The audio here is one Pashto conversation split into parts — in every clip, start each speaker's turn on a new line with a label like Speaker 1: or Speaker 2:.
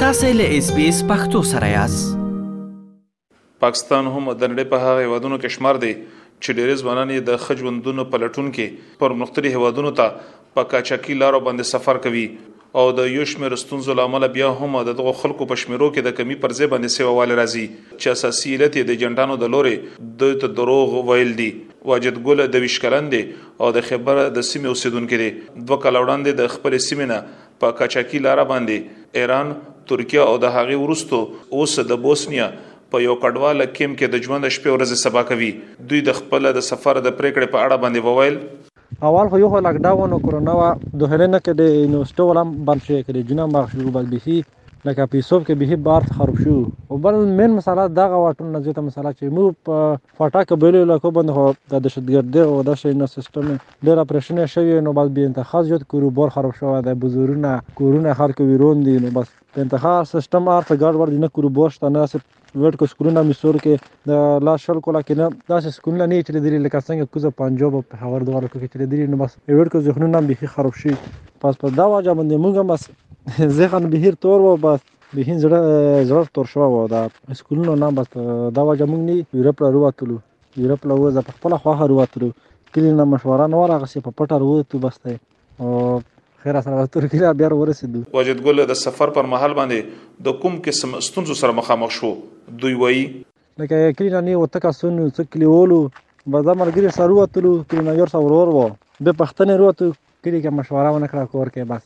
Speaker 1: تاسو له اس بي اس پختو سره یاست
Speaker 2: پاکستان هم د نړۍ په هغه هیوادونو کې شمار دی چې ډېری ځوانان یې د خجوندونو په لټون کې پرمختللي هیوادونو ته په کاچاکي لارو باندې سفر کوي او د يو شمېر ستونزو له امله بيا هم د دغو خلکو په شمېرو کې د کمي پر ځای باندې سېوا والی راځي چې اساسي علت يې د ايجنټانو د لورې دوی ته دروغ ويل دي. واجد ګل دوه ویشت کلن دی او د خېبر د سيمې اوسېدونکی دی، دوه کاله وړاندې د خپلې سيمې نه په قاچاقي لاره باندې ايران، ترکيه او د هغې وروسته اوس د بوسنيا په يوه کډواله کېمپ کې د ژوند شپې ورځې سبا کوي. دوی د خپل د سفر د پرېکړې په اړه باندې وويل.
Speaker 3: اول خو یو خو لاک ډاون او کرونا وا دوهله نه کې د یونیورسټو ولم بند شوی کړي جنا ماغ شو بس بهي لکه په یوسف کې بهي بار خراب شو او بل مین مسله دا غواټون نه زیاته مسله چې مو په فاټا کې بیل له کو بند هو د دشتګرد او د شینه سیستم ډیر اپریشن شوی نو بس به انتخاب زیات کړو بار خراب شو د بزورونه کورونه خلک ویرون دي نو بس انتخاب سیستم ارته ګډ ور دي نه کړو بوشت نه ویټ کو سکرونه می سور کې د لا شل کولا کې نه داسې سکرونه نه چې لري لکه څنګه کوزه پنجاب په هغه دواره کې چې لري نو بس ویټ کو ذهنونه به هي خراب شي پس په دا واجه باندې موږ بس ذهن به هیر تور و بس به هین زړه زړه تور شو و دا سکرونه نه بس دا واجه موږ نه یورپ لا رواتلو یورپ لا وځه په خپل خوخه رواتلو کلی نه مشوره نه ورغسه په پټه روته بس ته او خیر سره د ترکیې نه بیا ورسېدو
Speaker 2: واجد ګل د سفر پر مهال باندې د کوم قسم ستونزو سره مخامخ شو دوی وایي
Speaker 3: لکه کلینا نه وته کا سونو څه کلیولو بازار ملګری سره وتلو کلینا یور سره ورور وو به پښتنه وروته کلی کې مشوره ونه کړه کور کې بس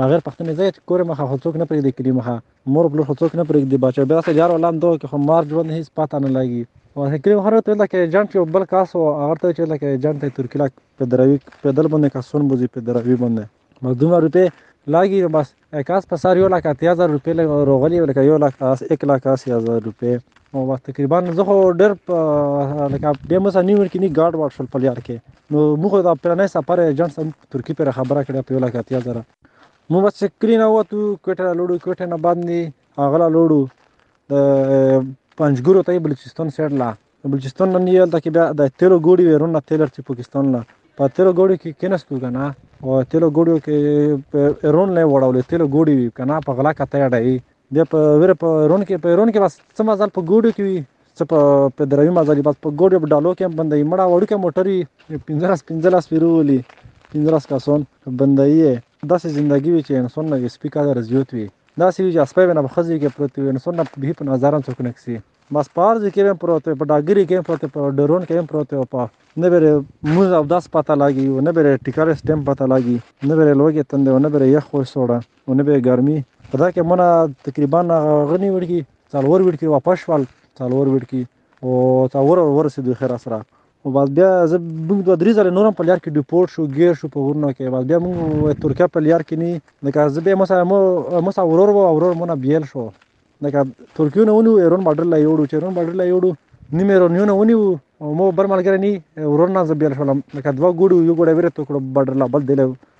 Speaker 3: بغیر پښتنه ځای کور مخه هڅوک نه پرې د کلی مخه مور پلور خو څوک نه پرېږدي بچو بیا سه جار ولام دوه کې خو مار ژوند هیڅ پته نه لګي او هکریم هر ته لکه ایجنټ یو بل کاس او هغه ته چې لکه ایجنټ ته ترکی لک په دروي په دل باندې کسون بوزي په دروي باندې بس دومره روپې لاګي نو بس اکاس په سر یو لکه اتیا زر روپې روغلي لکه یو لک اس یک لک اس یا زر روپې او بس تقریبا زه خو ډېر لکه بیا مو سره نیو کې نه ګارډ واټ شول په لیار کې نو موږ دا پرانه سفر ایجنټ سم ترکی پر خبره کړې په یو لک اتیا زر موږ چې کلی نه وتو کوټه را لوړو کوټه نه باندې هغه را لوړو د پنجګورو ته بلوچستان سیډ لا بلوچستان نن یې هلته کې بیا د تیلو ګوډي وې رونه تیل ورڅي پاکستان لا په تیلو ګوډي کې کېناستو که نه او تیلو ګوډیو کې رون نه وړولې تیلو ګوډي وي که نه په غلا کته ډای بیا په ویره په رون کې په رون کې بس څه مزل په ګوډو کې وي څه په پدروي مزلي بس په ګوډ په ډالو کې بندي مړه وړو کې موټري 15 15 پیرولي 15 کسون بندي داسې زندگی وی چې انسان نه سپی قدر زیات وي داسې وی چې اسپی نه په خزي کې پروت وي انسان نه به په نظر هم څوک نکسي بس پارز کې هم پروت په ډاګری کې هم پروت په ډرون کې هم پروت په نه بره موز او داس پته لاګي او نه بره ټیکر سټم پته لاګي نه بره لوګي تند او نه بره یخ خو سوړه او نه بره ګرمي په دا کې مونږ تقریبا غني وړي څلور ویډ کې واپس شول څلور ویډ کې او څلور ورسېدو خیر سره او بس بیا زه موږ دوه درې ځله نور هم په لیار کې ډیپورټ شو ګیر شو په غرونو کې بس بیا موږ ترکیه په لیار کې نه لکه زه بیا مو سره مو سره ورور و ورور مو نه بیل شو لکه ترکیو نه ونیو ایرون بارډر لا یوړو چې ایرون بارډر لا یوړو نیم ایرونیو نه ونیو او مو بر ملګری نه ورور نه زه بیل شولم لکه دوه ګوډو یو ګوډه ویره تو کړو بارډر لا بل دی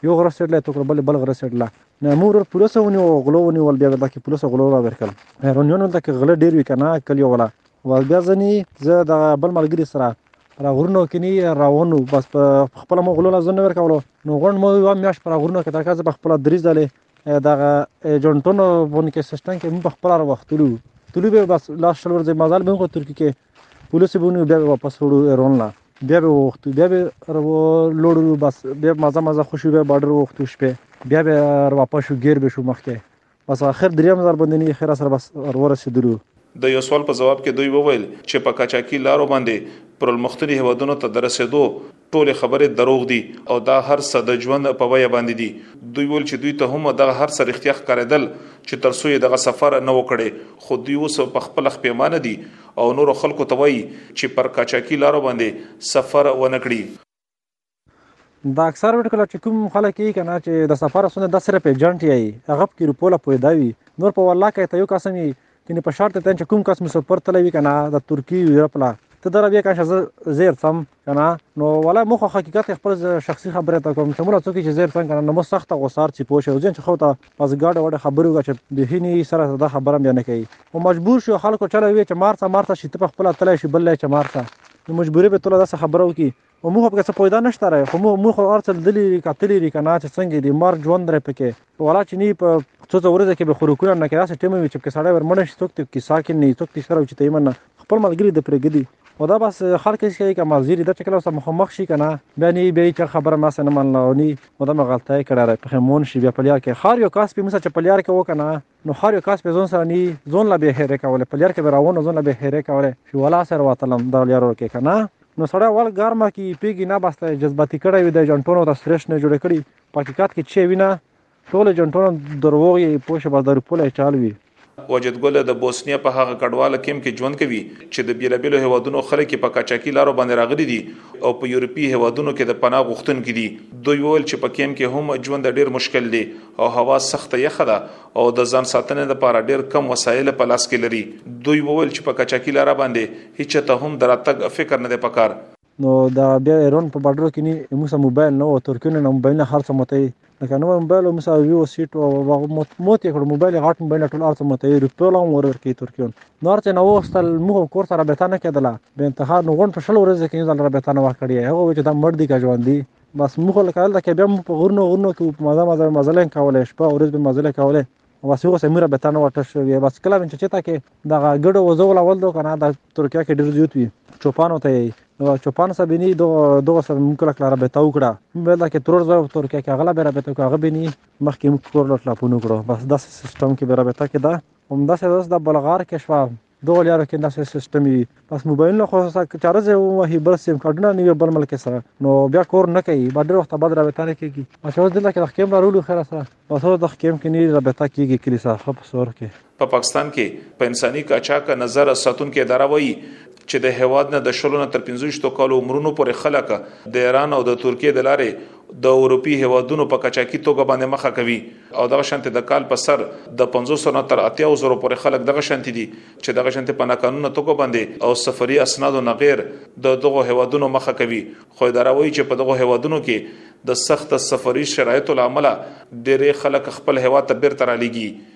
Speaker 3: یو غره سټ لا تو کړو بل بل غره سټ لا نه مو ورور پولیس ونیو او غلو ونیول بیا دلته کې پولیس او غلو راویر کړل مهرونیونو دلته کې غله ډیر وی کنه کلیو ولا ول بیا ځنی زه د بل ملګری سره پر غرونو کې نه راونو بس په خپل مو غلو لازم نه ور کولو نو غون مو یو میاش پر غرونو کې ترکه په خپل دریز دلې دغه ایجنټونو بون کې سیستم کې مو په خپل وروختلو تلو به بس لاس شلور ځای مزل به کو ترکی کې پولیس به ونیو بیا به واپس وړو ایران لا بیا به وختو بیا به لوړو بس بیا مزه مزه خوشو بیا بارډر وختو شپه بیا به واپس شو غیر به شو مخکې بس اخر دریم زار باندې نه خیر سره بس ورسېدلو
Speaker 2: د یو سوال په ځواب کې دوی وویل چې په قاچاقي لارو باندې پرلمختوني هېوادونو ته د رسېدو ټولې خبرې دروغ دي او دا هر څه د ژوند په بیه باندې دي. دوی وویل چې دوی ته هم دغه هر څه رښتیا ښکارېدل چې تر څو یې دغه سفر نه و کړی، خو دوی اوس په خپله ښپېمانه دي او نورو خلکو ته وايي چې پر قاچاقي لارو باندې سفر ونه کړي.
Speaker 3: دا اکثر وټ کله چې کوم خلک یی که نه چې د سفر سونه دا صرف ایجنټ یی هغه پکې روپو له پوهېدا وي نور په والله که ته یو قسم یی یعنی په شرط ته چې کوم کس مو سفر تللی وي کنه د ترکی یورپ لا ته در بیا کاشه زه زیر سم کنه نو ولا مو خو حقیقت خپل شخصي خبره تا کوم چې موږ څوک چې زیر څنګه کنه نو مو سخت غوسار چې پوه شو ځین چې خو ته پس ګاډه وړه خبرو غا چې به هیني سره دا خبره بیا نه کوي او مجبور شو خلکو چلو وی چې مارته مارته شي ته خپل تللی شي بل چې مارته نو مجبورې به تل دا خبرو کی نو موږ پکې څه پویدا نشته راي خو موږ موږ هر څه لیدلي دي کتلي دي کنه چې څنګه دي مرګ ژوند درې پکې ولا چې نه په څو څو ورځې کې به خوراکونه نه کېداسې ټیم وي چې پکې سړی ورمړ شي څوک کې ساکن نه څوک تشکر او چې ته یې نه خپل ملګری د پرېږدي او دا بس خلک هیڅ کوي که مزیر دا چې کله سره مخامخ شي که نه بیا نه بیا هېچا خبره ناسې نه منله او نه مو دمه غلطۍ کړی دی پښېمون شي بیا په لیار کې هر یو کس پې موږ سره چې په لیار کې و که نه نو هر یو کس به ځون سره نی ځون لا به هره کوله په لار کې به راونه ځون لا به هره کوله چې ولا سره وتلم د لارو کې کنه نو سړی ول ګرمه کی پیګی نه بسته جذباتي کړی وي د جنټونو ته سرش نه جوړ کړي په حقیقت کې چې وینه ټول جنټونو دروغ یې پوښ بس د رپول چال وي
Speaker 2: وجد ګل د بوسنیا په هغه کډواله کیم کې ژوند کوي چې د بیلابیلو هوادونو خلک په کچاکی لارو باندې راغلي دي او په یورپی هوادونو کې د پناه غوښتونکو دي دوی وویل چې په کیم کې هم ژوند ډیر مشکل دی او هوا سخته یخه ده او د ځان ساتنې لپاره ډیر کم وسایل په لاس کې لري دوی وویل چې په کچاکی لار باندې هیڅ ته هم دراتګ فکر نه دی پکار
Speaker 3: نو دا بیا ایران په بارډر کې نه موږ سره موبایل نه و ترکیونه نه موبایل نه هرڅه مته لکه نو موبایل موږ سره ویو سیټ او موت یې کړو موبایل غټ موبایل ټول هرڅه مته روپیو لا ورور کې ترکیون نو هرڅه نه وستل موږ کور سره به نه کېدله به انتها نو غون په شل ورځې کې ځل را به نه وکړي هغه چې دا مړ دي کا ژوند دي بس موږ خو لکه هلته کې بیا موږ په غرونو غرونو کې په مزه مزه مزلې کولې شپه ورځ به مزلې کولې او بس اوس موږ به تنه ورته شو بیا بس کله چې چېتا کې دغه ګډو وزو لاول دو کنه د ترکیه کې ډېر زیات وي چوپانو ته یې نو چوپان سره بینی دو دو سره موږ کله کله رابطه وکړه بل دا کې ترور زو ترکیه کې هغه به رابطه وکړه هغه بینی مخکې موږ کور لټ لاپونو کړو بس داسې سیستم کې به رابطه کې دا همداسې اوس د بلغار کې شوه دغو لارو کې داسې سیستم وي بس موبایلونه خو چاره ځای ووهي بل سیم کارډونه نه وي بل ملک سره نو بیا کور نه کوي بعد ډېر وخت بعد رابطه نه کېږي بس اوس دلته کې د خکیم لرولو خیر سره بس اوس د خکیم کې نه رابطه کېږي کلی سره خپ سور کې
Speaker 2: په پاکستان کې په انساني کاچاک نظر ساتونکو اداره وایي چې د هواد نه د شلو نه تر 15 کالو عمرونو پورې خلک د ایران او د ترکیې د لارې د اروپي هېوادونو په قاچاقي توګه باندې مخه کوي او دغه شانتې د کال په سر د 500 نه تر 80 زره پورې خلک دغه شانتې دي چې دغه شانتې په ناقانونه توګه باندې او سفري اسنادو نه غیر د دغه هېوادونو مخه کوي خو اداره وایي چې په دغه هېوادونو کې د سخت سفري شرایطو لامل ډېری خلک خپل هېواد ته بیرته را
Speaker 4: لېږي